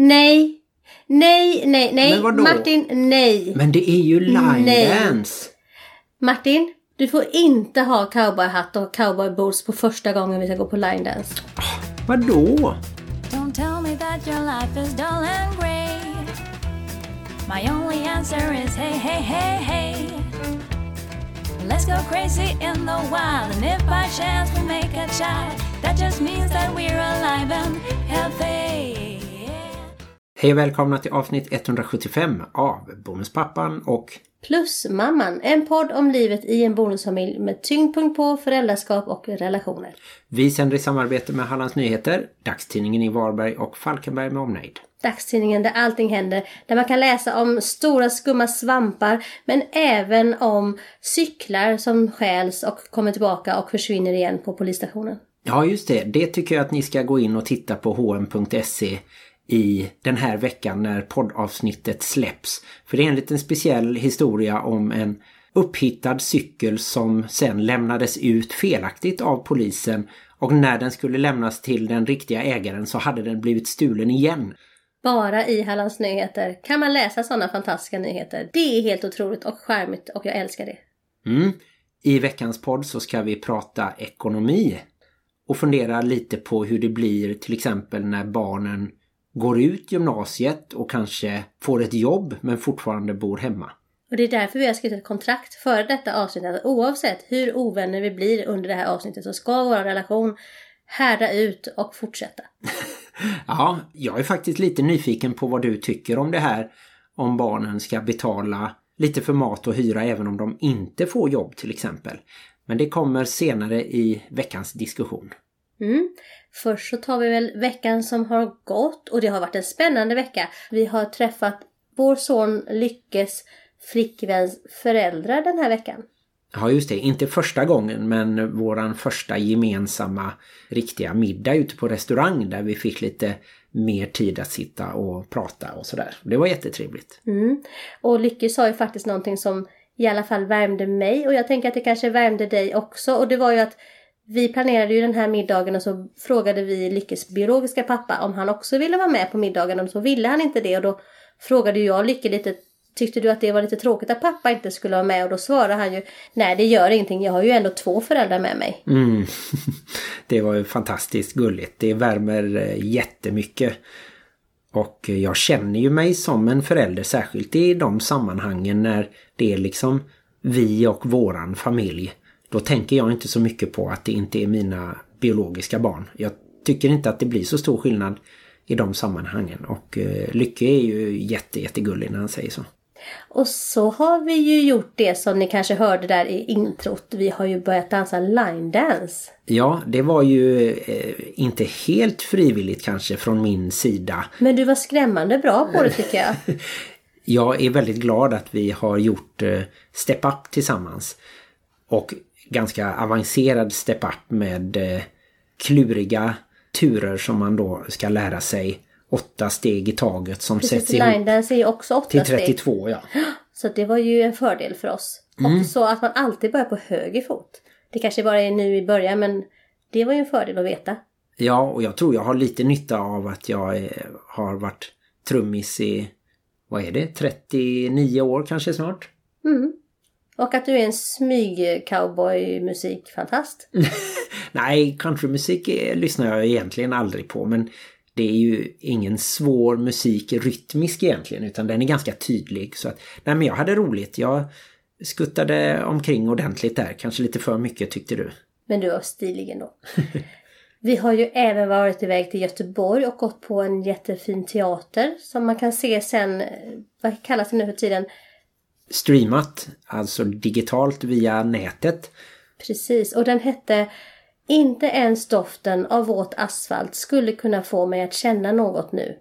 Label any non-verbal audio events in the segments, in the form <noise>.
Nej. Nej, nej, nej. Men vadå? Martin, nej. Men det är ju line Nej. dance. Martin, du får inte ha cowboyhatt och cowboyboots på första gången vi ska gå på line dance. Vadå? Don't tell me that your life is dull and grey. My only answer is hey, hey, hey, hey. Let's go crazy in the wild, and if by chance we make a child, that just means that we're alive and healthy. Hej och välkomna till avsnitt 175 av Bonuspappan och Plus Mamman, en podd om livet i en bonusfamilj med tyngdpunkt på föräldraskap och relationer. vi sänder i samarbete med Hallands Nyheter, dagstidningen i Varberg och Falkenberg med omnejd. Dagstidningen där allting händer, där man kan läsa om stora skumma svampar men även om cyklar som stjäls och kommer tillbaka och försvinner igen på polisstationen. Ja just det, det tycker jag att ni ska gå in och titta på hm.se i den här veckan när poddavsnittet släpps. För det är en liten speciell historia om en upphittad cykel som sen lämnades ut felaktigt av polisen och när den skulle lämnas till den riktiga ägaren så hade den blivit stulen igen. Bara i Hallands Nyheter kan man läsa sådana fantastiska nyheter. Det är helt otroligt och charmigt och jag älskar det. Mm. I veckans podd så ska vi prata ekonomi och fundera lite på hur det blir till exempel när barnen går ut gymnasiet och kanske får ett jobb men fortfarande bor hemma. Och det är därför vi har skrivit ett kontrakt före detta avsnitt att oavsett hur ovänner vi blir under det här avsnittet så ska vår relation härda ut och fortsätta. <laughs> Ja, jag är faktiskt lite nyfiken på vad du tycker om det här om barnen ska betala lite för mat och hyra även om de inte får jobb till exempel. Men det kommer senare i veckans diskussion. Mm. Först så tar vi väl veckan som har gått och det har varit en spännande vecka. Vi har träffat vår son Lyckes flickväns föräldrar den här veckan. Ja just det, inte första gången men våran första gemensamma riktiga middag ute på restaurang där vi fick lite mer tid att sitta och prata och sådär. Det var jättetrevligt. Mm. Och Lycke sa ju faktiskt någonting som i alla fall värmde mig och jag tänker att det kanske värmde dig också och det var ju att vi planerade ju den här middagen och så frågade vi Lyckes biologiska pappa om han också ville vara med på middagen och så ville han inte det och då frågade jag Lycke lite Tyckte du att det var lite tråkigt att pappa inte skulle vara med? Och då svarade han ju Nej det gör ingenting, jag har ju ändå två föräldrar med mig. Mm. <laughs> Det var ju fantastiskt gulligt. Det värmer eh, jättemycket. Och jag känner ju mig som en förälder särskilt i de sammanhangen när det är liksom vi och våran familj. Då tänker jag inte så mycket på att det inte är mina biologiska barn. Jag tycker inte att det blir så stor skillnad i de sammanhangen. Och eh, Lycke är ju jätte, jättegullig när han säger så. Och så har vi ju gjort det som ni kanske hörde där i introt. Vi har ju börjat dansa line dance. Ja, det var ju eh, inte helt frivilligt kanske från min sida. Men du var skrämmande bra på det tycker jag. <laughs> Jag är väldigt glad att vi har gjort eh, Step Up tillsammans. Och ganska avancerad Step Up med eh, kluriga turer som man då ska lära sig. Åtta steg i taget som Precis, sätts ihop är ju också åtta till steg. 32. Ja. <gasps> Så det var ju en fördel för oss. Mm. Och så att man alltid börjar på höger fot. Det kanske bara är nu i början men det var ju en fördel att veta. ja, och jag tror jag har lite nytta av att jag eh, har varit trummis i, vad är det, 39 år kanske snart. Mm. Och att du är en smyg cowboy musikfantast. <laughs> Nej, countrymusik är, lyssnar jag egentligen aldrig på men det är ju ingen svår musik rytmisk egentligen utan den är ganska tydlig. Så att, nej men jag hade roligt. Jag skuttade omkring ordentligt där. Kanske lite för mycket tyckte du. Men du var stilig ändå. <laughs> Vi har ju även varit iväg till Göteborg och gått på en jättefin teater som man kan se sen, eh, vad kallas det nu för tiden? Streamat, alltså digitalt via nätet. Precis, och den hette Inte ens doften av våt asfalt skulle kunna få mig att känna något nu.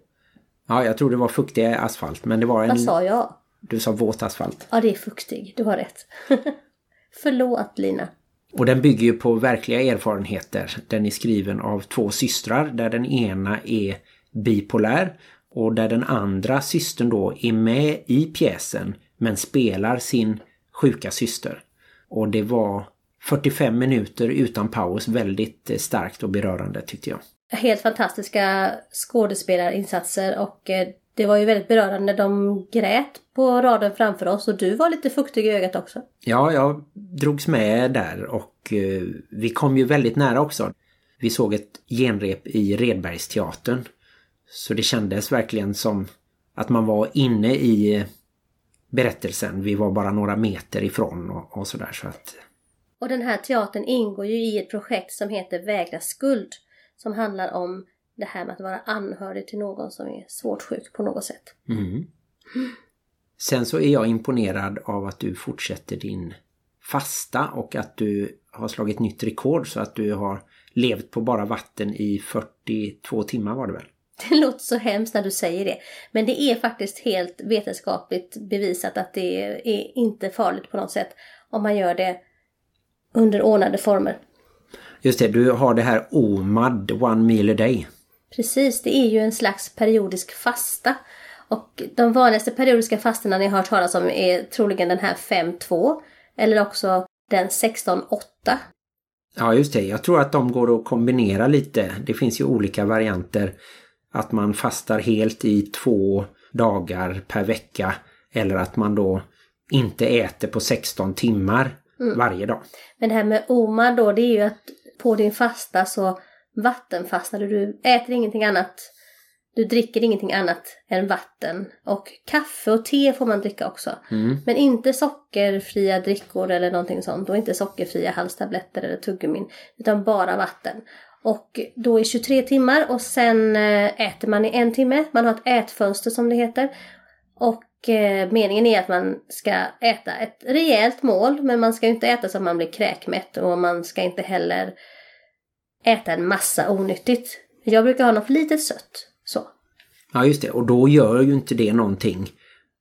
Ja, jag tror det var fuktig asfalt men det var en... Vad sa jag? Du sa våt asfalt. Ja, det är fuktig. Du har rätt. <laughs> Förlåt Lina. Och den bygger ju på verkliga erfarenheter. Den är skriven av två systrar där den ena är bipolär och där den andra systern då är med i pjäsen men spelar sin sjuka syster. Och det var 45 minuter utan paus väldigt eh, starkt och berörande tyckte jag. helt fantastiska skådespelarinsatser och eh, det var ju väldigt berörande. De grät på raden framför oss och du var lite fuktig i ögat också. Ja, jag drogs med där och eh, vi kom ju väldigt nära också. Vi såg ett genrep i Redbergsteatern. Så det kändes verkligen som att man var inne i berättelsen. Vi var bara några meter ifrån och, och sådär så att... Och den här teatern ingår ju i ett projekt som heter Vägra skuld. Som handlar om det här med att vara anhörig till någon som är svårt sjuk på något sätt. Mm. Sen så är jag imponerad av att du fortsätter din fasta och att du har slagit nytt rekord så att du har levt på bara vatten i 42 timmar var det väl? Det låter så hemskt när du säger det. Men det är faktiskt helt vetenskapligt bevisat att det är inte farligt på något sätt om man gör det under ordnade former. Just det, du har det här OMAD, One Meal a Day. Precis, det är ju en slags periodisk fasta. Och de vanligaste periodiska fastorna ni har hört talas om är troligen den här 5-2 eller också den 16-8. Ja just det, jag tror att de går att kombinera lite. Det finns ju olika varianter. Att man fastar helt i två dagar per vecka. Eller att man då inte äter på 16 timmar varje dag. Men det här med OMA då, det är ju att på din fasta så vattenfastar du. Du äter ingenting annat. Du dricker ingenting annat än vatten. Och kaffe och te får man dricka också. Men inte sockerfria drickor eller någonting sånt. Och inte sockerfria halstabletter eller tuggummin. Utan bara vatten. Och då i 23 timmar och sen eh, äter man i en timme. Man har ett ätfönster som det heter. Och eh, meningen är att man ska äta ett rejält mål. Men man ska inte äta så att man blir kräkmätt. Och man ska inte heller äta en massa onyttigt. Jag brukar ha något litet sött. Så. Ja just det, och då gör ju inte det någonting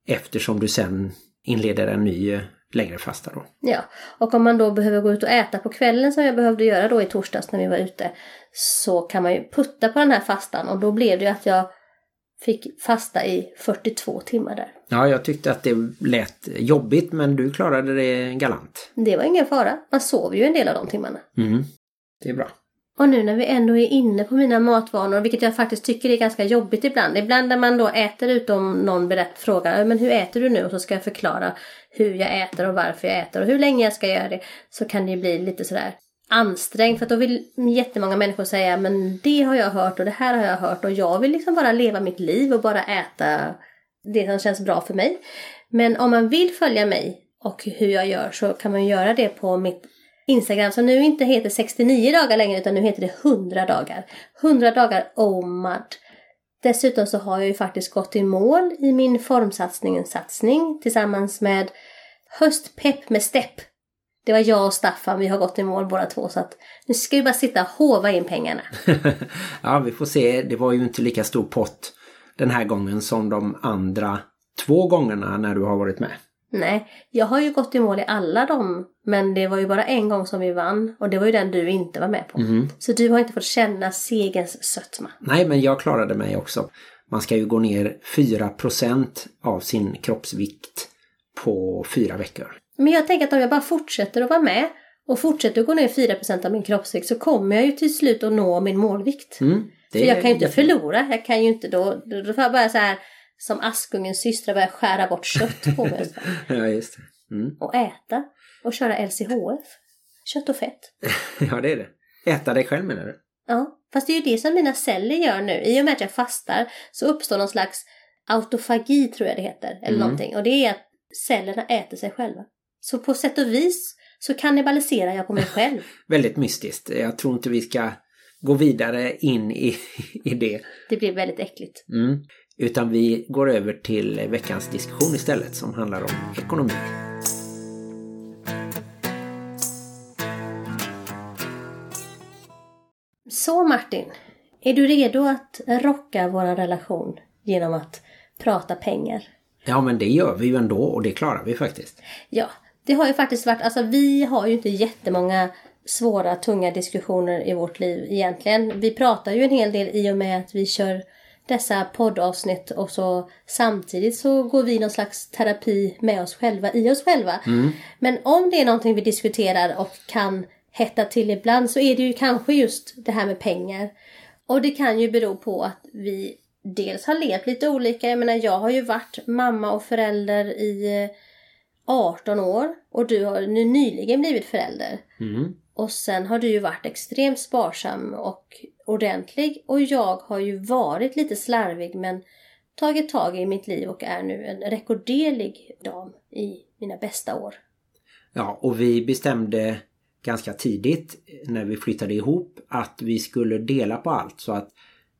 eftersom du sen inleder en ny eh, längre fasta då. Ja, och om man då behöver gå ut och äta på kvällen som jag behövde göra då i torsdags när vi var ute så kan man ju putta på den här fastan och då blev det ju att jag fick fasta i 42 timmar där. Ja, jag tyckte att det lät jobbigt men du klarade det galant. Det var ingen fara. Man sover ju en del av de timmarna. Mm. Det är bra. Och nu när vi ändå är inne på mina matvanor, vilket jag faktiskt tycker är ganska jobbigt ibland. Ibland när man då äter ut om någon berätt, frågar men hur äter du nu? Och så ska jag förklara hur jag äter och varför jag äter och hur länge jag ska göra det. Så kan det ju bli lite sådär ansträngt för att då vill jättemånga människor säga men det har jag hört och det här har jag hört och jag vill liksom bara leva mitt liv och bara äta det som känns bra för mig. Men om man vill följa mig och hur jag gör så kan man göra det på mitt Instagram som nu inte heter 69 dagar längre utan nu heter det 100 dagar. 100 dagar oh OMAD. Dessutom så har jag ju faktiskt gått i mål i min formsatsning satsning tillsammans med Höstpepp med stepp. Det var jag och Staffan, vi har gått i mål båda två så att nu ska vi bara sitta och hova in pengarna. <laughs> ja, vi får se. Det var ju inte lika stor pott den här gången som de andra två gångerna när du har varit med. Nej, jag har ju gått i mål i alla dem. Men det var ju bara en gång som vi vann. Och det var ju den du inte var med på. Så du har inte fått känna segens sötma. Nej, men jag klarade mig också. Man ska ju gå ner 4% av sin kroppsvikt på fyra veckor. Men jag tänker att om jag bara fortsätter att vara med och fortsätter att gå ner 4% av min kroppsvikt så kommer jag ju till slut att nå min målvikt. Mm, För jag kan ju inte förlora. Jag kan ju inte då, då, då får jag bara så här som Askungens systrar börja skära bort kött på mig. <laughs> Ja, just det. Mm. och äta. Och köra LCHF. Kött och fett. <laughs> Ja, det är det. Äta dig själv menar du? Ja, fast det är ju det som mina celler gör nu. I och med att jag fastar så uppstår någon slags autofagi tror jag det heter. Eller Mm. någonting. Och det är att cellerna äter sig själva. Så på sätt och vis så kannibaliserar jag på mig själv. <laughs> Väldigt mystiskt. Jag tror inte vi ska gå vidare in i, i det. Det blir väldigt äckligt. Mm. Utan vi går över till veckans diskussion istället som handlar om ekonomi. Så Martin, är du redo att rocka vår relation genom att prata pengar? Ja, men det gör vi ju ändå och det klarar vi faktiskt. Ja, det har ju faktiskt varit, alltså vi har ju inte jättemånga svåra, tunga diskussioner i vårt liv egentligen. Vi pratar ju en hel del i och med att vi kör dessa poddavsnitt och så samtidigt så går vi någon slags terapi med oss själva, i oss själva. Men om det är någonting vi diskuterar och kan hetta till ibland så är det ju kanske just det här med pengar. Och det kan ju bero på att vi dels har levt lite olika. Jag menar jag har ju varit mamma och förälder i eh, 18 år och du har nu nyligen blivit förälder. Mm. Och sen har du ju varit extremt sparsam och ordentlig och jag har ju varit lite slarvig men tagit tag i mitt liv och är nu en rekorderlig dam i mina bästa år. Ja, och vi bestämde ganska tidigt när vi flyttade ihop att vi skulle dela på allt så att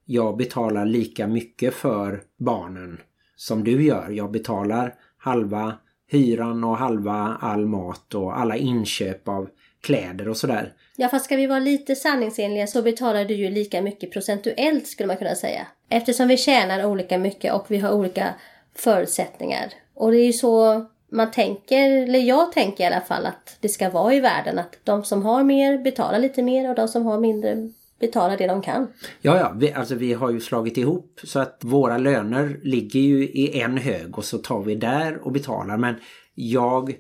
jag betalar lika mycket för barnen som du gör. Jag betalar halva hyran och halva all mat och alla inköp av kläder och sådär. Ja fast ska vi vara lite sanningsenliga så betalar du ju lika mycket procentuellt skulle man kunna säga. Eftersom vi tjänar olika mycket och vi har olika förutsättningar. Och det är ju så man tänker, eller jag tänker i alla fall att det ska vara i världen att de som har mer betalar lite mer och de som har mindre betalar det de kan. Ja, ja, vi, alltså vi har ju slagit ihop så att våra löner ligger ju i en hög och så tar vi där och betalar. Men jag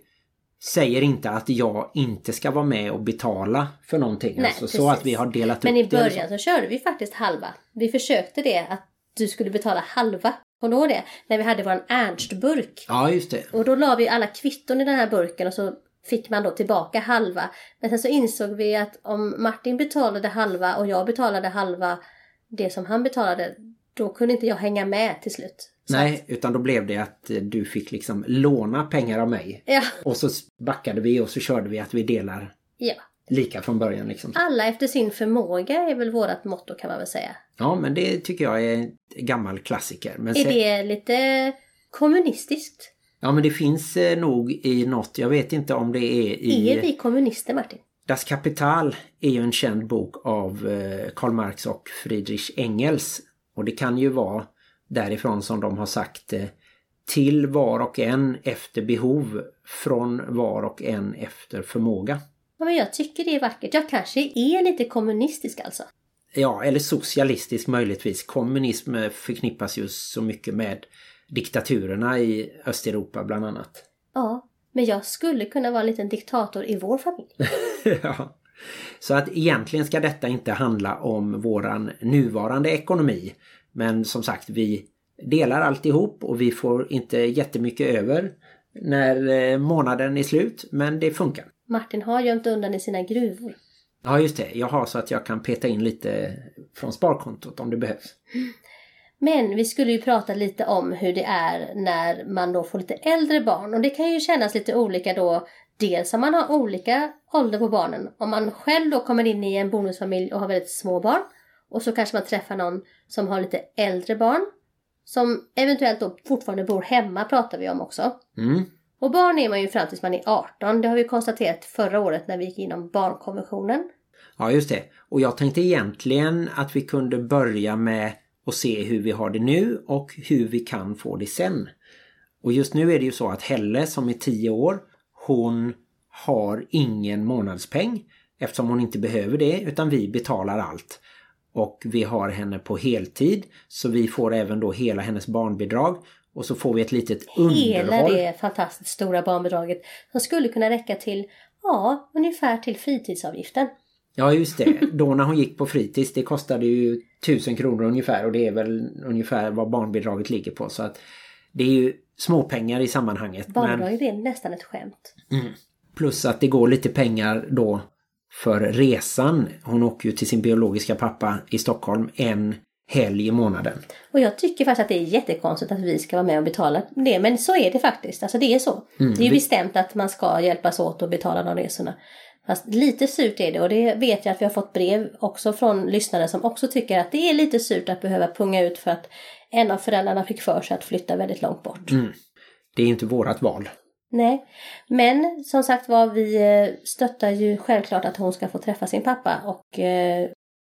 säger inte att jag inte ska vara med och betala för någonting. Nej, alltså, så att vi har delat Men upp i eller så. början så körde vi faktiskt halva. Vi försökte det att du skulle betala halva. Kommer du ihåg det? När vi hade vår Ernst-burk. Ja, just det. Och då la vi alla kvitton i den här burken och så fick man då tillbaka halva. Men sen så insåg vi att om Martin betalade halva och jag betalade halva det som han betalade, då kunde inte jag hänga med till slut. Nej, utan då blev det att eh, du fick liksom låna pengar av mig. Att, ja, Och så backade vi och så körde vi att vi delar ja. lika från början liksom. Alla efter sin förmåga är väl vårt motto kan man väl säga. Ja, men det tycker jag är en gammal klassiker. Men Är sen- det lite kommunistiskt? Ja, men det finns eh, nog i något, jag vet inte om det är i... Är vi kommunister Martin? Das Kapital är ju en känd bok av eh, Karl Marx och Friedrich Engels. Och det kan ju vara därifrån som de har sagt eh, till var och en efter behov, från var och en efter förmåga. Ja, men jag tycker det är vackert. Jag kanske är lite kommunistisk alltså. Ja, eller socialistisk möjligtvis. Kommunism eh, förknippas ju så mycket med diktaturerna i Östeuropa bland annat. Ja, men jag skulle kunna vara en liten diktator i vår familj. <laughs> ja. Så att egentligen ska detta inte handla om våran nuvarande ekonomi. Men som sagt, vi delar alltihop och vi får inte jättemycket över när eh, månaden är slut. Men det funkar. Martin har gömt undan i sina gruvor. Ja just det, jag har så att jag kan peta in lite från sparkontot om det behövs. Men vi skulle ju prata lite om hur det är när man då får lite äldre barn. Och det kan ju kännas lite olika då. Dels om man har olika ålder på barnen. Om man själv då kommer in i en bonusfamilj och har väldigt små barn. Och så kanske man träffar någon som har lite äldre barn. Som eventuellt då fortfarande bor hemma pratar vi om också. Mm. Och barn är man ju fram tills man är 18. Det har vi konstaterat förra året när vi gick igenom barnkonventionen. Ja just det. Och jag tänkte egentligen att vi kunde börja med att se hur vi har det nu och hur vi kan få det sen. Och just nu är det ju så att Helle som är 10 år, hon har ingen månadspeng eftersom hon inte behöver det utan vi betalar allt. Och vi har henne på heltid så vi får även då hela hennes barnbidrag och så får vi ett litet Hela underhåll. det fantastiskt stora barnbidraget som skulle kunna räcka till, ja, ungefär till fritidsavgiften. Ja just det, då när hon gick på fritids det kostade ju tusen kronor ungefär och det är väl ungefär vad barnbidraget ligger på så att det är ju småpengar i sammanhanget. Men Barnbidraget är nästan ett skämt. plus att det går lite pengar då för resan. Hon åker ju till sin biologiska pappa i Stockholm en helg i månaden. Och jag tycker faktiskt att det är jättekonstigt att vi ska vara med och betala det. Men så är det faktiskt. Alltså det är så. Mm, det är ju vi- bestämt att man ska hjälpas åt och betala de resorna. Fast lite surt är det och det vet jag att vi har fått brev också från lyssnare som också tycker att det är lite surt att behöva punga ut för att en av föräldrarna fick för sig att flytta väldigt långt bort. Mm. Det är inte vårat val. Nej, men som sagt var vi eh, stöttar ju självklart att hon ska få träffa sin pappa och, eh,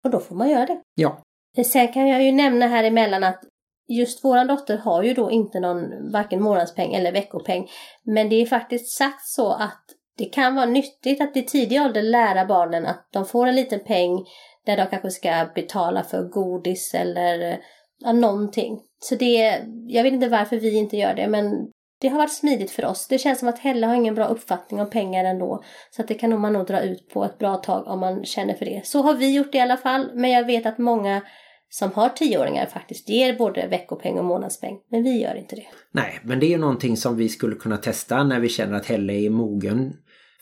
och då får man göra det. Ja, Sen kan jag ju nämna här emellan att just våran dotter har ju då inte någon varken månadspeng eller veckopeng. Men det är faktiskt sagt så att det kan vara nyttigt att i tidig ålder lära barnen att de får en liten peng där de kanske ska betala för godis eller ja, någonting. Så det, jag vet inte varför vi inte gör det men det har varit smidigt för oss. Det känns som att Helle har ingen bra uppfattning om pengar ändå. Så att det kan man nog dra ut på ett bra tag om man känner för det. Så har vi gjort det i alla fall. Men jag vet att många som har tioåringar faktiskt ger både veckopeng och månadspeng. Men vi gör inte det. Nej, men det är ju någonting som vi skulle kunna testa när vi känner att Helle är mogen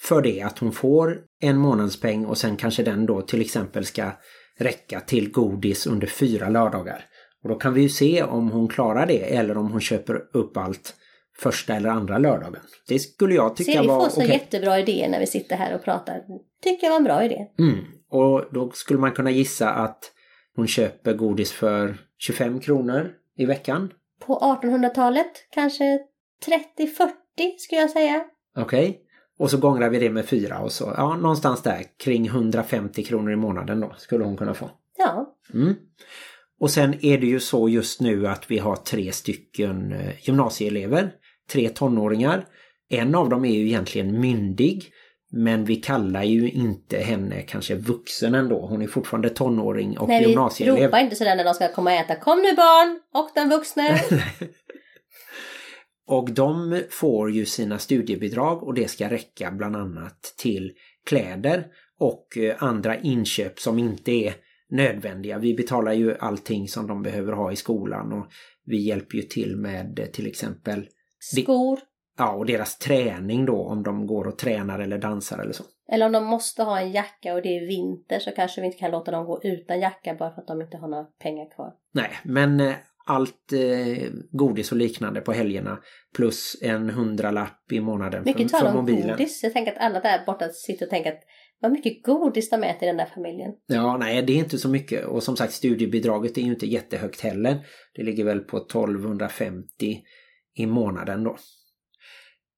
för det. Att hon får en månadspeng och sen kanske den då till exempel ska räcka till godis under fyra lördagar. Och då kan vi ju se om hon klarar det eller om hon köper upp allt första eller andra lördagen. Det skulle jag tycka Ser, vi var får så okej. jättebra idéer när vi sitter här och pratar. Tycker jag var en bra idé. Mm. Och då skulle man kunna gissa att hon köper godis för 25 kronor i veckan. På 1800-talet kanske 30-40 skulle jag säga. Okej? Och så gångrar vi det med fyra och så, ja någonstans där kring 150 kronor i månaden då skulle hon kunna få. Ja, Mm. Och sen är det ju så just nu att vi har tre stycken eh, gymnasieelever, tre tonåringar. En av dem är ju egentligen myndig, men vi kallar ju inte henne kanske vuxen ändå. Hon är fortfarande tonåring och Nej, vi gymnasieelev. ropar inte sådär när de ska komma och äta. Kom nu barn! Och den vuxne! <laughs> Och de får ju sina studiebidrag och det ska räcka bland annat till kläder och eh, andra inköp som inte är nödvändiga. Vi betalar ju allting som de behöver ha i skolan och vi hjälper ju till med eh, till exempel Skor. ja, och deras träning då om de går och tränar eller dansar eller så. Eller om de måste ha en jacka och det är vinter så kanske vi inte kan låta dem gå utan jacka bara för att de inte har några pengar kvar. Nej, men eh, allt eh, godis och liknande på helgerna plus en hundralapp i månaden Mycket för, tal för om mobilen. godis. Jag tänker att alla där borta sitter och tänker att vad mycket godis de äter i den där familjen. Ja, nej det är inte så mycket. Och som sagt studiebidraget är ju inte jättehögt heller. Det ligger väl på 1250 i månaden då.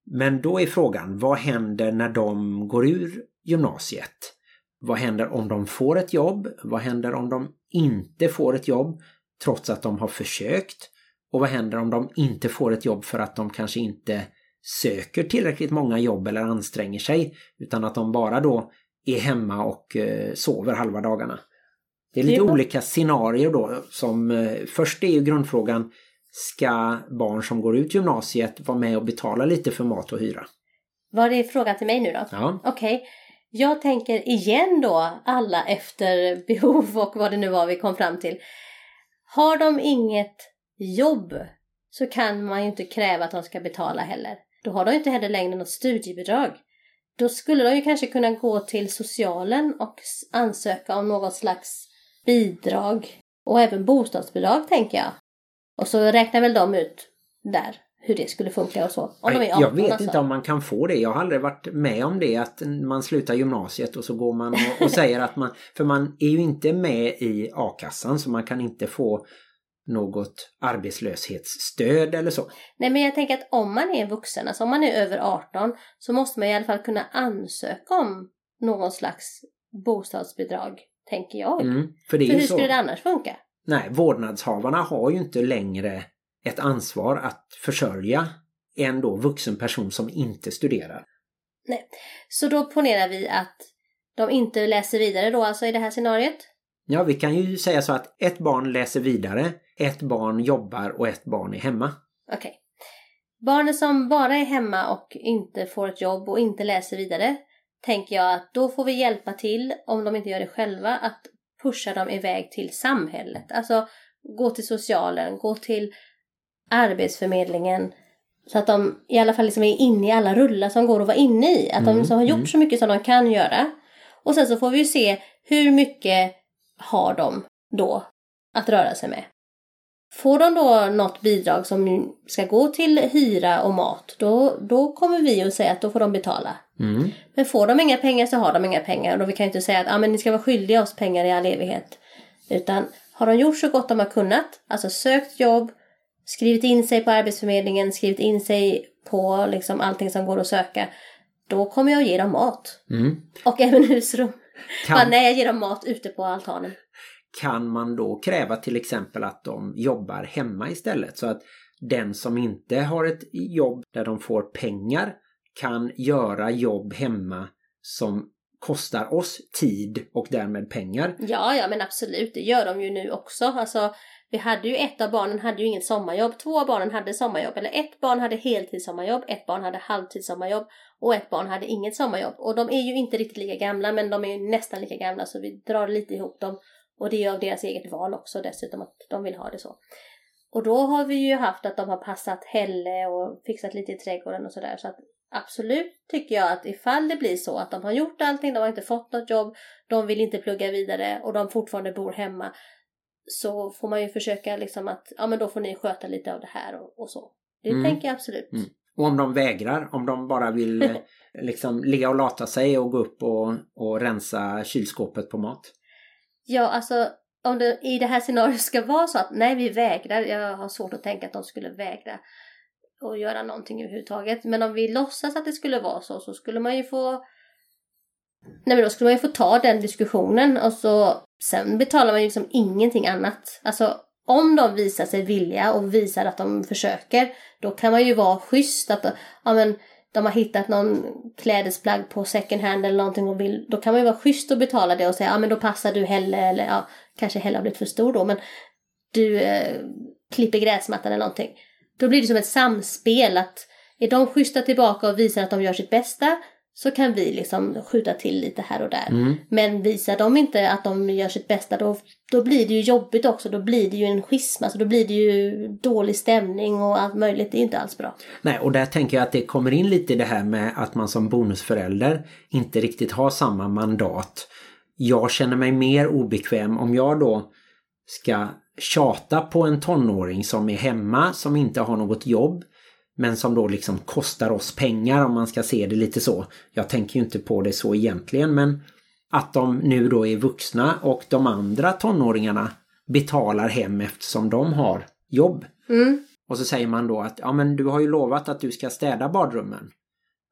Men då är frågan, vad händer när de går ur gymnasiet? Vad händer om de får ett jobb? Vad händer om de inte får ett jobb trots att de har försökt? Och vad händer om de inte får ett jobb för att de kanske inte söker tillräckligt många jobb eller anstränger sig utan att de bara då är hemma och eh, sover halva dagarna. Det är lite olika scenarier då som eh, först är ju grundfrågan Ska barn som går ut gymnasiet vara med och betala lite för mat och hyra? Var det frågan till mig nu då? Ja, Okej. Jag tänker igen då alla efter behov och vad det nu var vi kom fram till. Har de inget jobb så kan man ju inte kräva att de ska betala heller. Då har de inte heller längre något studiebidrag. Då skulle de ju kanske kunna gå till socialen och ansöka om något slags bidrag och även bostadsbidrag tänker jag. Och så räknar väl de ut där hur det skulle funka och så. Om de är 18 jag vet alltså. inte om man kan få det. Jag har aldrig varit med om det att man slutar gymnasiet och så går man och, och säger att man... För man är ju inte med i a-kassan så man kan inte få något arbetslöshetsstöd eller så. Nej men jag tänker att om man är vuxen, alltså om man är över 18 så måste man i alla fall kunna ansöka om någon slags bostadsbidrag, tänker jag. Mm, för det För hur så. skulle det annars funka? Nej, vårdnadshavarna har ju inte längre ett ansvar att försörja en då vuxen person som inte studerar. Så då ponerar vi att de inte läser vidare då alltså i det här scenariot? Ja, vi kan ju säga så att ett barn läser vidare, ett barn jobbar och ett barn är hemma. Okej. Barnen som bara är hemma och inte får ett jobb och inte läser vidare tänker jag att då får vi hjälpa till, om de inte gör det själva, att pusha dem iväg till samhället. Alltså gå till socialen, gå till Arbetsförmedlingen. Så att de i alla fall liksom är inne i alla rullar som går att vara inne i. Att de Mm, liksom har gjort mm. så mycket som de kan göra. Och sen så får vi ju se hur mycket har de då att röra sig med. Får de då något bidrag som ska gå till hyra och mat, då, då kommer vi att säga att då får de betala. Mm. Men får de inga pengar så har de inga pengar. Och vi kan ju inte säga att ah, men ni ska vara skyldiga oss pengar i all evighet. Utan har de gjort så gott de har kunnat, alltså sökt jobb, skrivit in sig på Arbetsförmedlingen, skrivit in sig på liksom allting som går att söka, då kommer jag att ge dem mat. Mm. Och även husrum. Ja, Kan, nej, jag ger dem mat ute på altanen kan man då kräva till exempel att de jobbar hemma istället så att den som inte har ett jobb där de får pengar kan göra jobb hemma som kostar oss tid och därmed pengar. Ja, ja, men absolut. Det gör de ju nu också. Alltså, Vi hade ju ett av barnen hade ju inget sommarjobb, två av barnen hade sommarjobb, eller ett barn hade heltidssommarjobb, ett barn hade halvtidssommarjobb och ett barn hade inget sommarjobb. Och de är ju inte riktigt lika gamla men de är ju nästan lika gamla så vi drar lite ihop dem. Och det är av deras eget val också dessutom att de vill ha det så. Och då har vi ju haft att de har passat Helle och fixat lite i trädgården och sådär. Så att absolut tycker jag att ifall det blir så att de har gjort allting, de har inte fått något jobb, de vill inte plugga vidare och de fortfarande bor hemma. Så får man ju försöka liksom att, ja men då får ni sköta lite av det här och, och så. Det Mm. tänker jag absolut. Mm. Och om de vägrar, om de bara vill <laughs> eh, liksom ligga och lata sig och gå upp och, och rensa kylskåpet på mat. Ja, alltså om det i det här scenariot ska vara så att nej vi vägrar, jag har svårt att tänka att de skulle vägra och göra någonting överhuvudtaget. Men om vi låtsas att det skulle vara så så skulle man ju få Nej men då skulle man ju få ta den diskussionen och så sen betalar man ju liksom ingenting annat. Alltså om de visar sig vilja och visar att de försöker då kan man ju vara schysst att ja men de har hittat någon klädesplagg på second hand eller någonting och vill, då kan man ju vara schysst och betala det och säga ja men då passar du Helle eller ja kanske Helle har blivit för stor då men du eh, klipper gräsmattan eller någonting. Då blir det som ett samspel att är de schyssta tillbaka och visar att de gör sitt bästa så kan vi liksom skjuta till lite här och där. Mm. Men visar de inte att de gör sitt bästa då, då blir det ju jobbigt också. Då blir det ju en schism, alltså då blir det ju dålig stämning och allt möjligt. Det är inte alls bra. Nej, och där tänker jag att det kommer in lite i det här med att man som bonusförälder inte riktigt har samma mandat. Jag känner mig mer obekväm om jag då ska tjata på en tonåring som är hemma, som inte har något jobb, men som då liksom kostar oss pengar om man ska se det lite så. Jag tänker ju inte på det så egentligen, men att de nu då är vuxna och de andra tonåringarna betalar hem eftersom de har jobb. Mm. Och så säger man då att ja men du har ju lovat att du ska städa badrummen.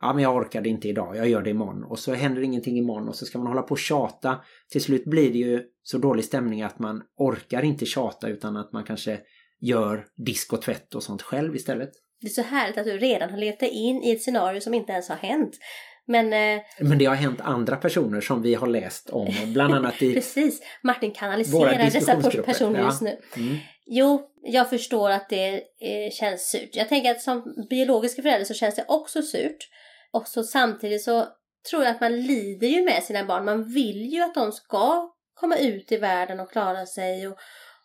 Ja men jag orkade inte idag, jag gör det imorgon. Och så händer ingenting imorgon och så ska man hålla på och tjata. Till slut blir det ju så dålig stämning att man orkar inte tjata utan att man kanske gör disk och tvätt och sånt själv istället. Det är så härligt att du redan har levt dig in i ett scenario som inte ens har hänt. Men eh, Men det har hänt andra personer som vi har läst om, <laughs> bland annat i... precis, Martin kanaliserar dessa personer ja. just nu. Mm. Jo, jag förstår att det eh, känns surt. Jag tänker att som biologiska förälder så känns det också surt. Och så samtidigt så tror jag att man lider ju med sina barn. Man vill ju att de ska komma ut i världen och klara sig och,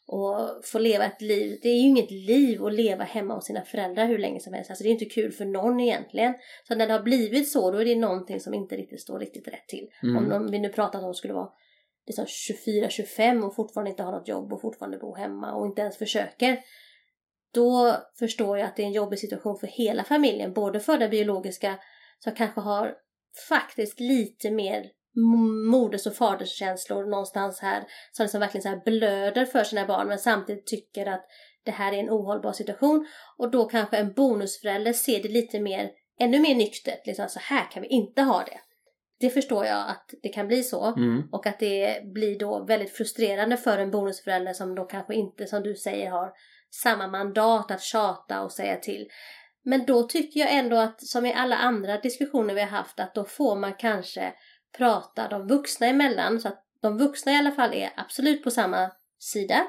och få leva ett liv. Det är ju inget liv att leva hemma hos sina föräldrar hur länge som helst. Alltså det är inte kul för någon egentligen. Så när det har blivit så, då är det någonting som inte riktigt står riktigt rätt till. Mm. Om de, vi nu pratar att de skulle vara liksom 24-25 och fortfarande inte har något jobb och fortfarande bo hemma och inte ens försöker. Då förstår jag att det är en jobbig situation för hela familjen. Både för den biologiska som kanske har faktiskt lite mer moders och faderskänslor någonstans här. Som liksom verkligen så här blöder för sina barn men samtidigt tycker att det här är en ohållbar situation. Och då kanske en bonusförälder ser det lite mer, ännu mer nyktert. Liksom så här kan vi inte ha det. Det förstår jag att det kan bli så. Mm. Och att det blir då väldigt frustrerande för en bonusförälder som då kanske inte, som du säger, har samma mandat att tjata och säga till. Men då tycker jag ändå att, som i alla andra diskussioner vi har haft, att då får man kanske prata de vuxna emellan. Så att de vuxna i alla fall är absolut på samma sida.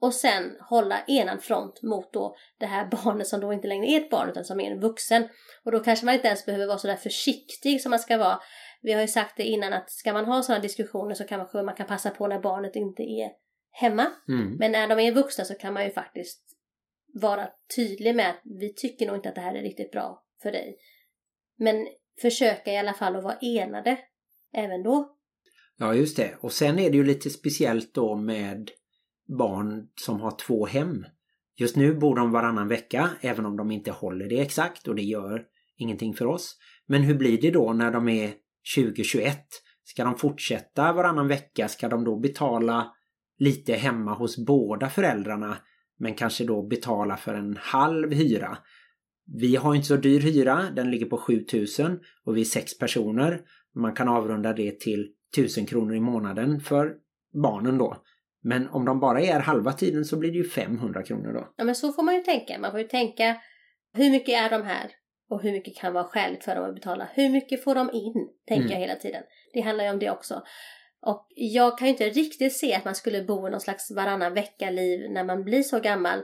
Och sen hålla enad front mot då det här <laughs> barnet som då inte längre är ett barn utan som är en vuxen. Och då kanske man inte ens behöver vara så där försiktig som man ska vara. Vi har ju sagt det innan att ska man ha sådana diskussioner så kan man, man kan passa på när barnet inte är hemma. Mm. Men när de är vuxna så kan man ju faktiskt vara tydlig med att vi tycker nog inte att det här är riktigt bra för dig. Men försöka i alla fall att vara enade även då. Ja, just det. Och sen är det ju lite speciellt då med barn som har två hem. Just nu bor de varannan vecka, även om de inte håller det exakt och det gör ingenting för oss. Men hur blir det då när de är 2021? Ska de fortsätta varannan vecka? Ska de då betala lite hemma hos båda föräldrarna men kanske då betala för en halv hyra? Vi har inte så dyr hyra, den ligger på 7000 och vi är sex personer. Man kan avrunda det till 1000 kronor i månaden för barnen då. Men om de bara är halva tiden så blir det ju 500 kronor då. Ja men så får man ju tänka. Man får ju tänka hur mycket är de här? Och hur mycket kan vara skäligt för dem att betala? Hur mycket får de in? Tänker Mm. jag hela tiden. Det handlar ju om det också. Och jag kan ju inte riktigt se att man skulle bo i någon slags varannan vecka-liv när man blir så gammal.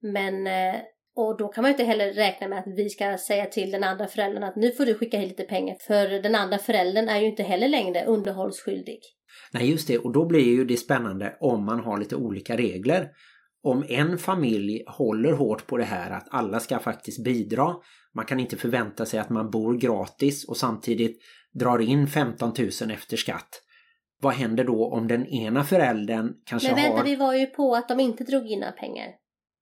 Men, eh, och då kan man ju inte heller räkna med att vi ska säga till den andra föräldern att nu får du skicka hit lite pengar. För den andra föräldern är ju inte heller längre underhållsskyldig. Nej just det och då blir ju det spännande om man har lite olika regler. Om en familj håller hårt på det här att alla ska faktiskt bidra. Man kan inte förvänta sig att man bor gratis och samtidigt drar in 15 000 efter skatt. Vad händer då om den ena föräldern kanske Men vänta, har... vi var ju på att de inte drog in några pengar.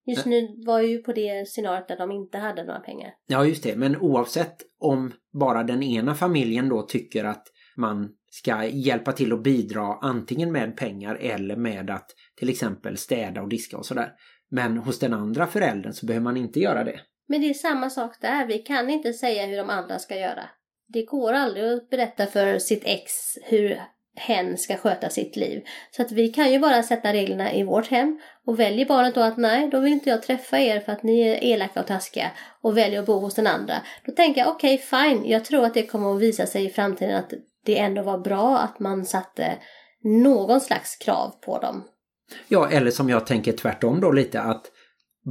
Just nu var ju på det scenariot där de inte hade några pengar. Ja just det, men oavsett om bara den ena familjen då tycker att man ska hjälpa till att bidra antingen med pengar eller med att till exempel städa och diska och sådär. Men hos den andra föräldern så behöver man inte göra det. Men det är samma sak där. Vi kan inte säga hur de andra ska göra. Det går aldrig att berätta för sitt ex hur hen ska sköta sitt liv. Så att vi kan ju bara sätta reglerna i vårt hem och väljer barnet då att nej, då vill inte jag träffa er för att ni är elaka och taskiga och väljer att bo hos den andra. Då tänker jag okej, okay, fine. Jag tror att det kommer att visa sig i framtiden att det ändå var bra att man satte någon slags krav på dem. Ja, eller som jag tänker tvärtom då lite att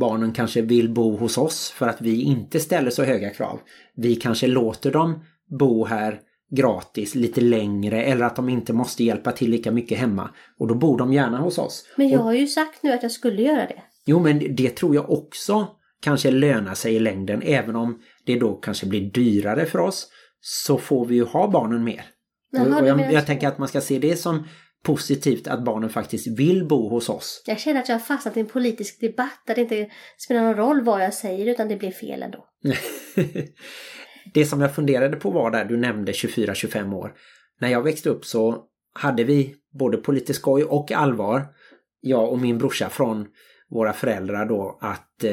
barnen kanske vill bo hos oss för att vi inte ställer så höga krav. Vi kanske låter dem bo här gratis lite längre eller att de inte måste hjälpa till lika mycket hemma. Och då bor de gärna hos oss. Men jag har ju sagt nu att jag skulle göra det. Jo men det tror jag också kanske lönar sig i längden även om det då kanske blir dyrare för oss så får vi ju ha barnen mer. Jaha, och jag, jag tänker att man ska se det som positivt att barnen faktiskt vill bo hos oss. Jag känner att jag har fastnat i en politisk debatt där det inte spelar någon roll vad jag säger utan det blir fel ändå. <laughs> det som jag funderade på var där du nämnde 24-25 år. När jag växte upp så hade vi både på lite skoj och allvar, jag och min brorsa från våra föräldrar då att eh,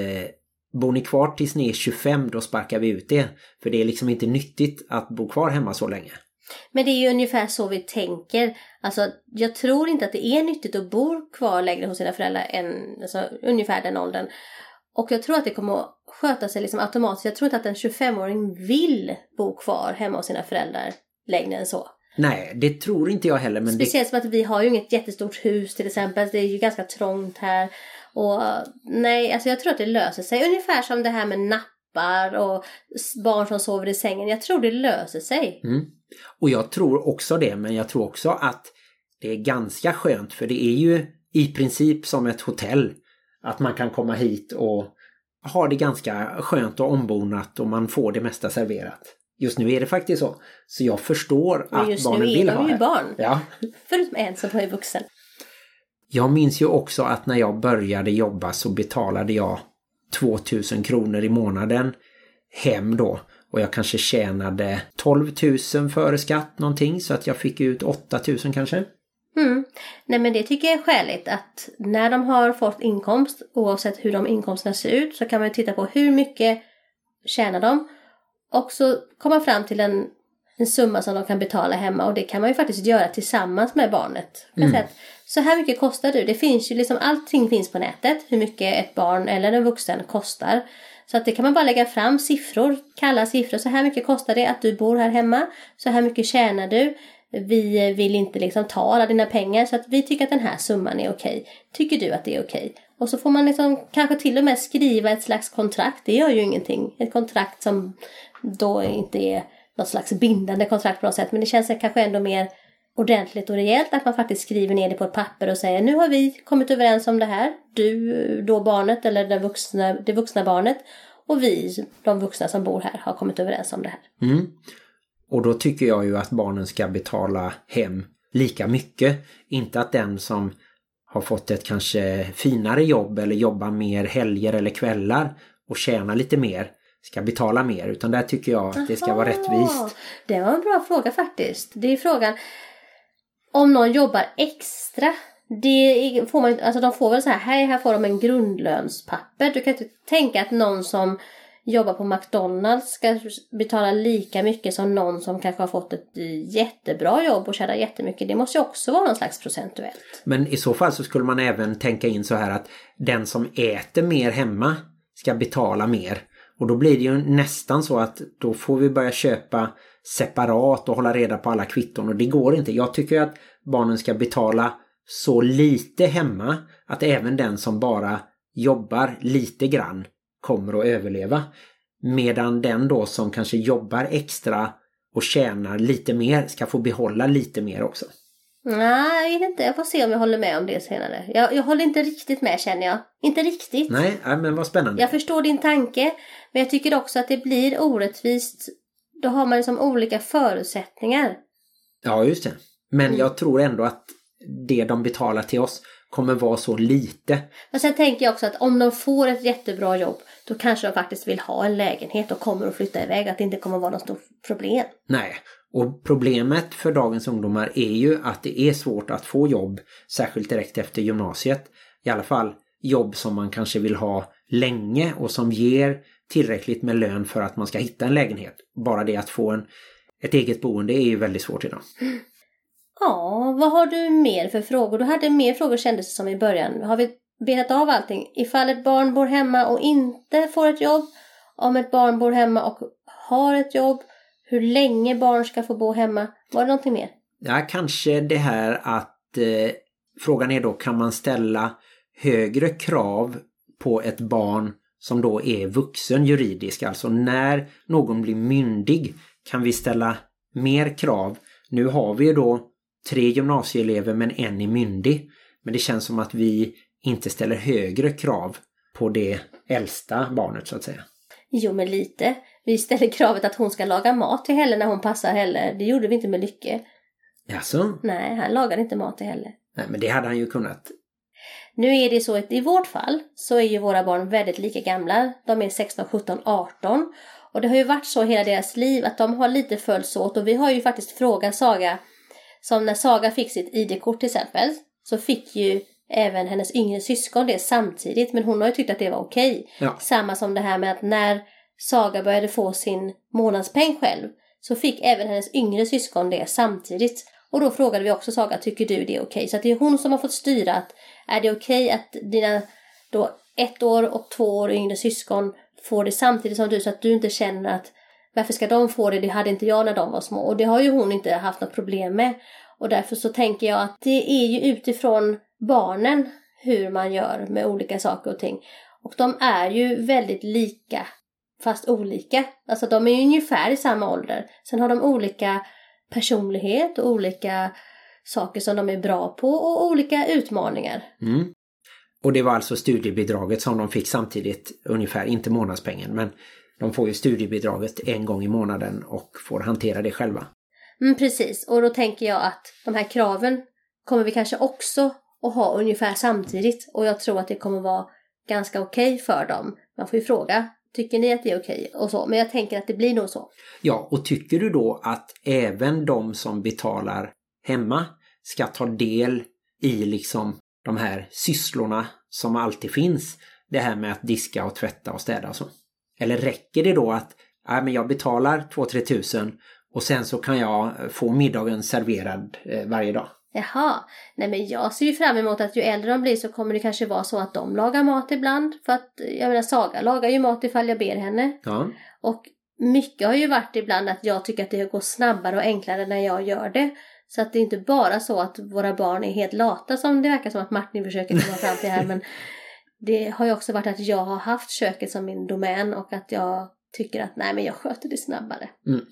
bor ni kvar tills ni är 25 då sparkar vi ut det. För det är liksom inte nyttigt att bo kvar hemma så länge. Men det är ju ungefär så vi tänker. Alltså, jag tror inte att det är nyttigt att bo kvar längre hos sina föräldrar än alltså, ungefär den åldern. Och jag tror att det kommer att sköta sig liksom automatiskt. Jag tror inte att en 25-åring vill bo kvar hemma hos sina föräldrar längre än så. Nej, det tror inte jag heller. Men det, Speciellt som att vi har ju inget jättestort hus till exempel. Det är ju ganska trångt här. Och nej, alltså jag tror att det löser sig. Ungefär som det här med nappar och barn som sover i sängen. Jag tror det löser sig. mm. Och jag tror också det, men jag tror också att det är ganska skönt för det är ju i princip som ett hotell. Att man kan komma hit och ha det ganska skönt och ombonat och man får det mesta serverat. Just nu är det faktiskt så. Så jag förstår att just barnen nu är vill de ha ju det. barn. Ja. Förutom en som är vuxen. Jag minns ju också att när jag började jobba så betalade jag 2000 kronor i månaden hem då. Och jag kanske tjänade 12 000 före skatt någonting så att jag fick ut 8 000 kanske. Mm. Nej men det tycker jag är skäligt att när de har fått inkomst, oavsett hur de inkomsterna ser ut, så kan man ju titta på hur mycket tjänar de och så komma fram till en, en summa som de kan betala hemma och det kan man ju faktiskt göra tillsammans med barnet. Säga att, så här mycket kostar du. Det finns ju liksom, allting finns på nätet, hur mycket ett barn eller en vuxen kostar. Så att det kan man bara lägga fram siffror, kalla siffror. Så här mycket kostar det att du bor här hemma. Så här mycket tjänar du. Vi vill inte liksom ta alla dina pengar så att vi tycker att den här summan är okej. Tycker du att det är okej? Och så får man liksom kanske till och med skriva ett slags kontrakt. Det gör ju ingenting. Ett kontrakt som då inte är något slags bindande kontrakt på något sätt. Men det känns kanske ändå mer ordentligt och rejält att man faktiskt skriver ner det på ett papper och säger nu har vi kommit överens om det här. Du, då barnet eller det vuxna, det vuxna barnet och vi, de vuxna som bor här, har kommit överens om det här. Mm. Och då tycker jag ju att barnen ska betala hem lika mycket. Inte att den som har fått ett kanske finare jobb eller jobbar mer helger eller kvällar och tjänar lite mer ska betala mer. Utan där tycker jag att det ska vara Aha, rättvist. Det var en bra fråga faktiskt. Det är frågan om någon jobbar extra. Det får man, alltså de får väl så här, här, här får de en grundlönspapper. Du kan inte tänka att någon som jobbar på McDonalds ska betala lika mycket som någon som kanske har fått ett eh, jättebra jobb och tjänar jättemycket. Det måste ju också vara någon slags procentuellt. Men i så fall så skulle man även tänka in så här att den som äter mer hemma ska betala mer. Och då blir det ju nästan så att då får vi börja köpa separat och hålla reda på alla kvitton och det går inte. Jag tycker att barnen ska betala så lite hemma att även den som bara jobbar lite grann kommer att överleva. Medan den då som kanske jobbar extra och tjänar lite mer ska få behålla lite mer också. Nej, jag vet inte. Jag får se om jag håller med om det senare. Jag, jag håller inte riktigt med känner jag. Inte riktigt. Nej, men vad spännande. Jag förstår din tanke. Men jag tycker också att det blir orättvist. Då har man liksom olika förutsättningar. Ja, just det. Men Mm. jag tror ändå att det de betalar till oss kommer vara så lite. Men sen tänker jag också att om de får ett jättebra jobb då kanske de faktiskt vill ha en lägenhet och kommer att flytta iväg. Att det inte kommer att vara något stort problem. Nej, och problemet för dagens ungdomar är ju att det är svårt att få jobb, särskilt direkt efter gymnasiet. I alla fall jobb som man kanske vill ha länge och som ger tillräckligt med lön för att man ska hitta en lägenhet. Bara det att få en, ett eget boende är ju väldigt svårt idag. <laughs> Ja, vad har du mer för frågor? Du hade mer frågor kändes det som i början. Har vi betat av allting? Ifall ett barn bor hemma och inte får ett jobb? Om ett barn bor hemma och har ett jobb? Hur länge barn ska få bo hemma? Var det någonting mer? Ja, kanske det här att eh, frågan är då kan man ställa högre krav på ett barn som då är vuxen juridisk, alltså när någon blir myndig kan vi ställa mer krav. Nu har vi ju då tre gymnasieelever men en är myndig. Men det känns som att vi inte ställer högre krav på det äldsta barnet så att säga. Jo, men lite. Vi ställer kravet att hon ska laga mat till Helle när hon passar Helle. Det gjorde vi inte med Lycke. Alltså, Nej, han lagade inte mat till Helle. nej men det hade han ju kunnat. Nu är det så att i vårt fall så är ju våra barn väldigt lika gamla. De är 16, 17, 18. Och det har ju varit så hela deras liv att de har lite följts åt. Och vi har ju faktiskt frågat Saga, som när Saga fick sitt ID-kort till exempel, så fick ju även hennes yngre syskon det samtidigt. Men hon har ju tyckt att det var okej. Ja. Samma som det här med att när Saga började få sin månadspeng själv så fick även hennes yngre syskon det samtidigt. Och då frågade vi också Saga, tycker du det är okej? Så att det är hon som har fått styra att är det okej att dina då ett år och två år yngre syskon får det samtidigt som du så att du inte känner att varför ska de få det? Det hade inte jag när de var små. Och det har ju hon inte haft något problem med. Och därför så tänker jag att det är ju utifrån barnen hur man gör med olika saker och ting. Och de är ju väldigt lika fast olika. Alltså de är ju ungefär i samma ålder. Sen har de olika personlighet och olika saker som de är bra på och olika utmaningar. Mm. Och det var alltså studiebidraget som de fick samtidigt, ungefär, inte månadspengen, men de får ju studiebidraget en gång i månaden och får hantera det själva. Mm, precis, och då tänker jag att de här kraven kommer vi kanske också att ha ungefär samtidigt och jag tror att det kommer vara ganska okej för dem. Man får ju fråga, tycker ni att det är okej? Och så, men jag tänker att det blir nog så. Ja, och tycker du då att även de som betalar hemma ska ta del i liksom de här sysslorna som alltid finns? Det här med att diska och tvätta och städa och så. Eller räcker det då att ja, men jag betalar 2-3 tusen och sen så kan jag få middagen serverad eh, varje dag? Jaha, nej men jag ser ju fram emot att ju äldre de blir så kommer det kanske vara så att de lagar mat ibland. För att, jag menar Saga lagar ju mat ifall jag ber henne. Ja, Och mycket har ju varit ibland att jag tycker att det går snabbare och enklare när jag gör det. Så att det är inte bara så att våra barn är helt lata som det verkar som att Martin försöker komma fram till här. Men <laughs> det har ju också varit att jag har haft köket som min domän och att jag tycker att nej men jag sköter det snabbare. Mm.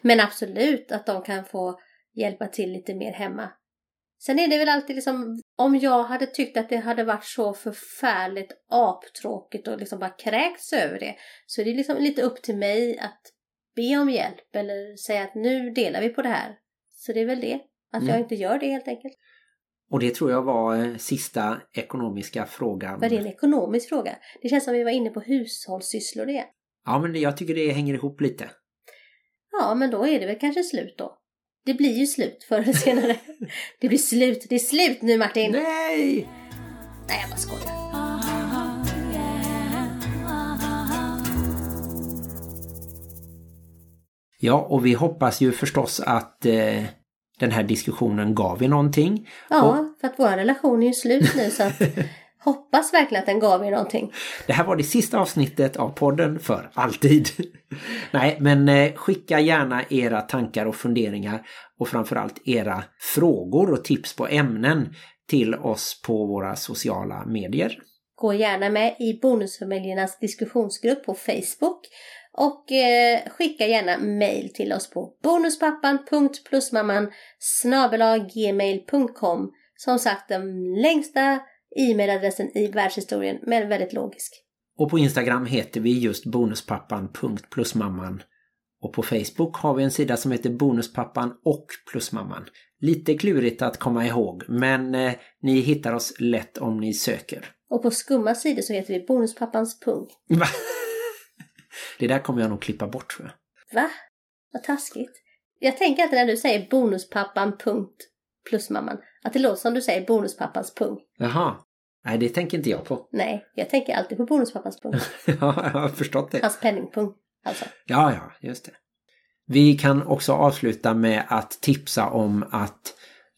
Men absolut att de kan få hjälpa till lite mer hemma. Sen är det väl alltid liksom, om jag hade tyckt att det hade varit så förfärligt aptråkigt och liksom bara kräkts över det, så är det liksom lite upp till mig att be om hjälp eller säga att nu delar vi på det här. Så det är väl det, att jag Mm. inte gör det helt enkelt. Och det tror jag var eh, sista ekonomiska frågan. Var det en ekonomisk fråga? Det känns som vi var inne på hushållssysslor igen. Ja, men jag tycker det hänger ihop lite. Ja, men då är det väl kanske slut då. Det blir ju slut förr eller senare. <laughs> det blir slut. Det är slut nu Martin! Nej! Nej, jag bara skojar. Ja, och vi hoppas ju förstås att eh, den här diskussionen gav er någonting. Ja, för att vår relation är ju slut nu så att <laughs> Hoppas verkligen att den gav er någonting. Det här var det sista avsnittet av podden för alltid. <laughs> Nej, men eh, skicka gärna era tankar och funderingar och framförallt era frågor och tips på ämnen till oss på våra sociala medier. Gå gärna med i Bonusfamiljernas diskussionsgrupp på Facebook och eh, skicka gärna mail till oss på bonuspappan.plusmamman gmail.com Som sagt den längsta e-mailadressen i världshistorien men väldigt logisk. Och på Instagram heter vi just bonuspappan.plusmamman. Och på Facebook har vi en sida som heter Bonuspappan och Plusmamman. Lite klurigt att komma ihåg men eh, ni hittar oss lätt om ni söker. Och på skumma sidor så heter vi Bonuspappans pung. <laughs> <laughs> Det där kommer jag nog klippa bort tror jag. Va? Vad taskigt. Jag tänker alltid när du säger bonuspappan punkt plusmamman att det låter som du säger bonuspappans pung. Jaha. Nej, det tänker inte jag på. <laughs> Nej, jag tänker alltid på bonuspappans pung. ja, jag har förstått det. Hans penningpung. Alltså. Ja, ja, just det. Vi kan också avsluta med att tipsa om att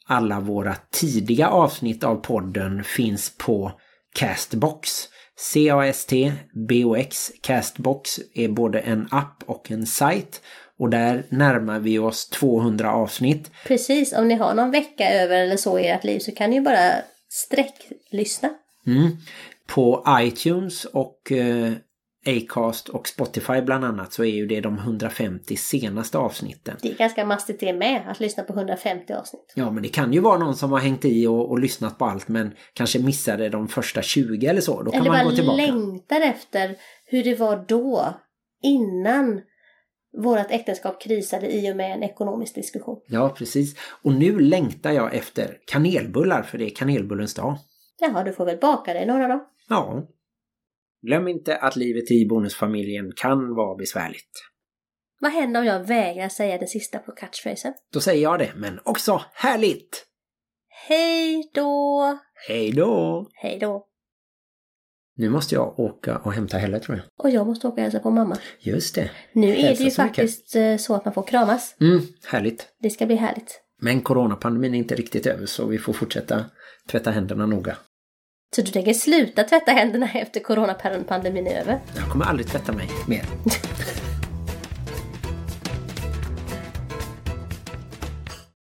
alla våra tidiga avsnitt av podden finns på Castbox. C-A-S-T-B-O-X Castbox är både en app och en sajt. Och där närmar vi oss 200 avsnitt. Precis, om ni har någon vecka över eller så i ert liv så kan ni ju bara sträcklyssna. Mm. På iTunes och eh, Acast och Spotify bland annat så är ju det de 150 senaste avsnitten. Det är ganska mastigt det med, att lyssna på 150 avsnitt. Ja, men det kan ju vara någon som har hängt i och, och lyssnat på allt men kanske missade de första 20 eller så. Då kan eller man gå tillbaka. längtar efter hur det var då, innan vårt äktenskap krisade i och med en ekonomisk diskussion. Ja, precis. Och nu längtar jag efter kanelbullar för det är kanelbullens dag. Jaha, du får väl baka dig några då. Ja. Glöm inte att livet i bonusfamiljen kan vara besvärligt. Vad händer om jag vägrar säga det sista på catchphrasen? Då säger jag det, men också härligt! Hej då! Hej då! Hej då! Nu måste jag åka och hämta Helle tror jag. Och jag måste åka och hälsa på mamma. Just det. Nu är Hälsa det ju så mycket. faktiskt eh, så att man får kramas. Mm, härligt. Det ska bli härligt. Men coronapandemin är inte riktigt över så vi får fortsätta tvätta händerna noga. Så du tänker sluta tvätta händerna <laughs> efter coronapandemin är över? Jag kommer aldrig tvätta mig mer. <laughs>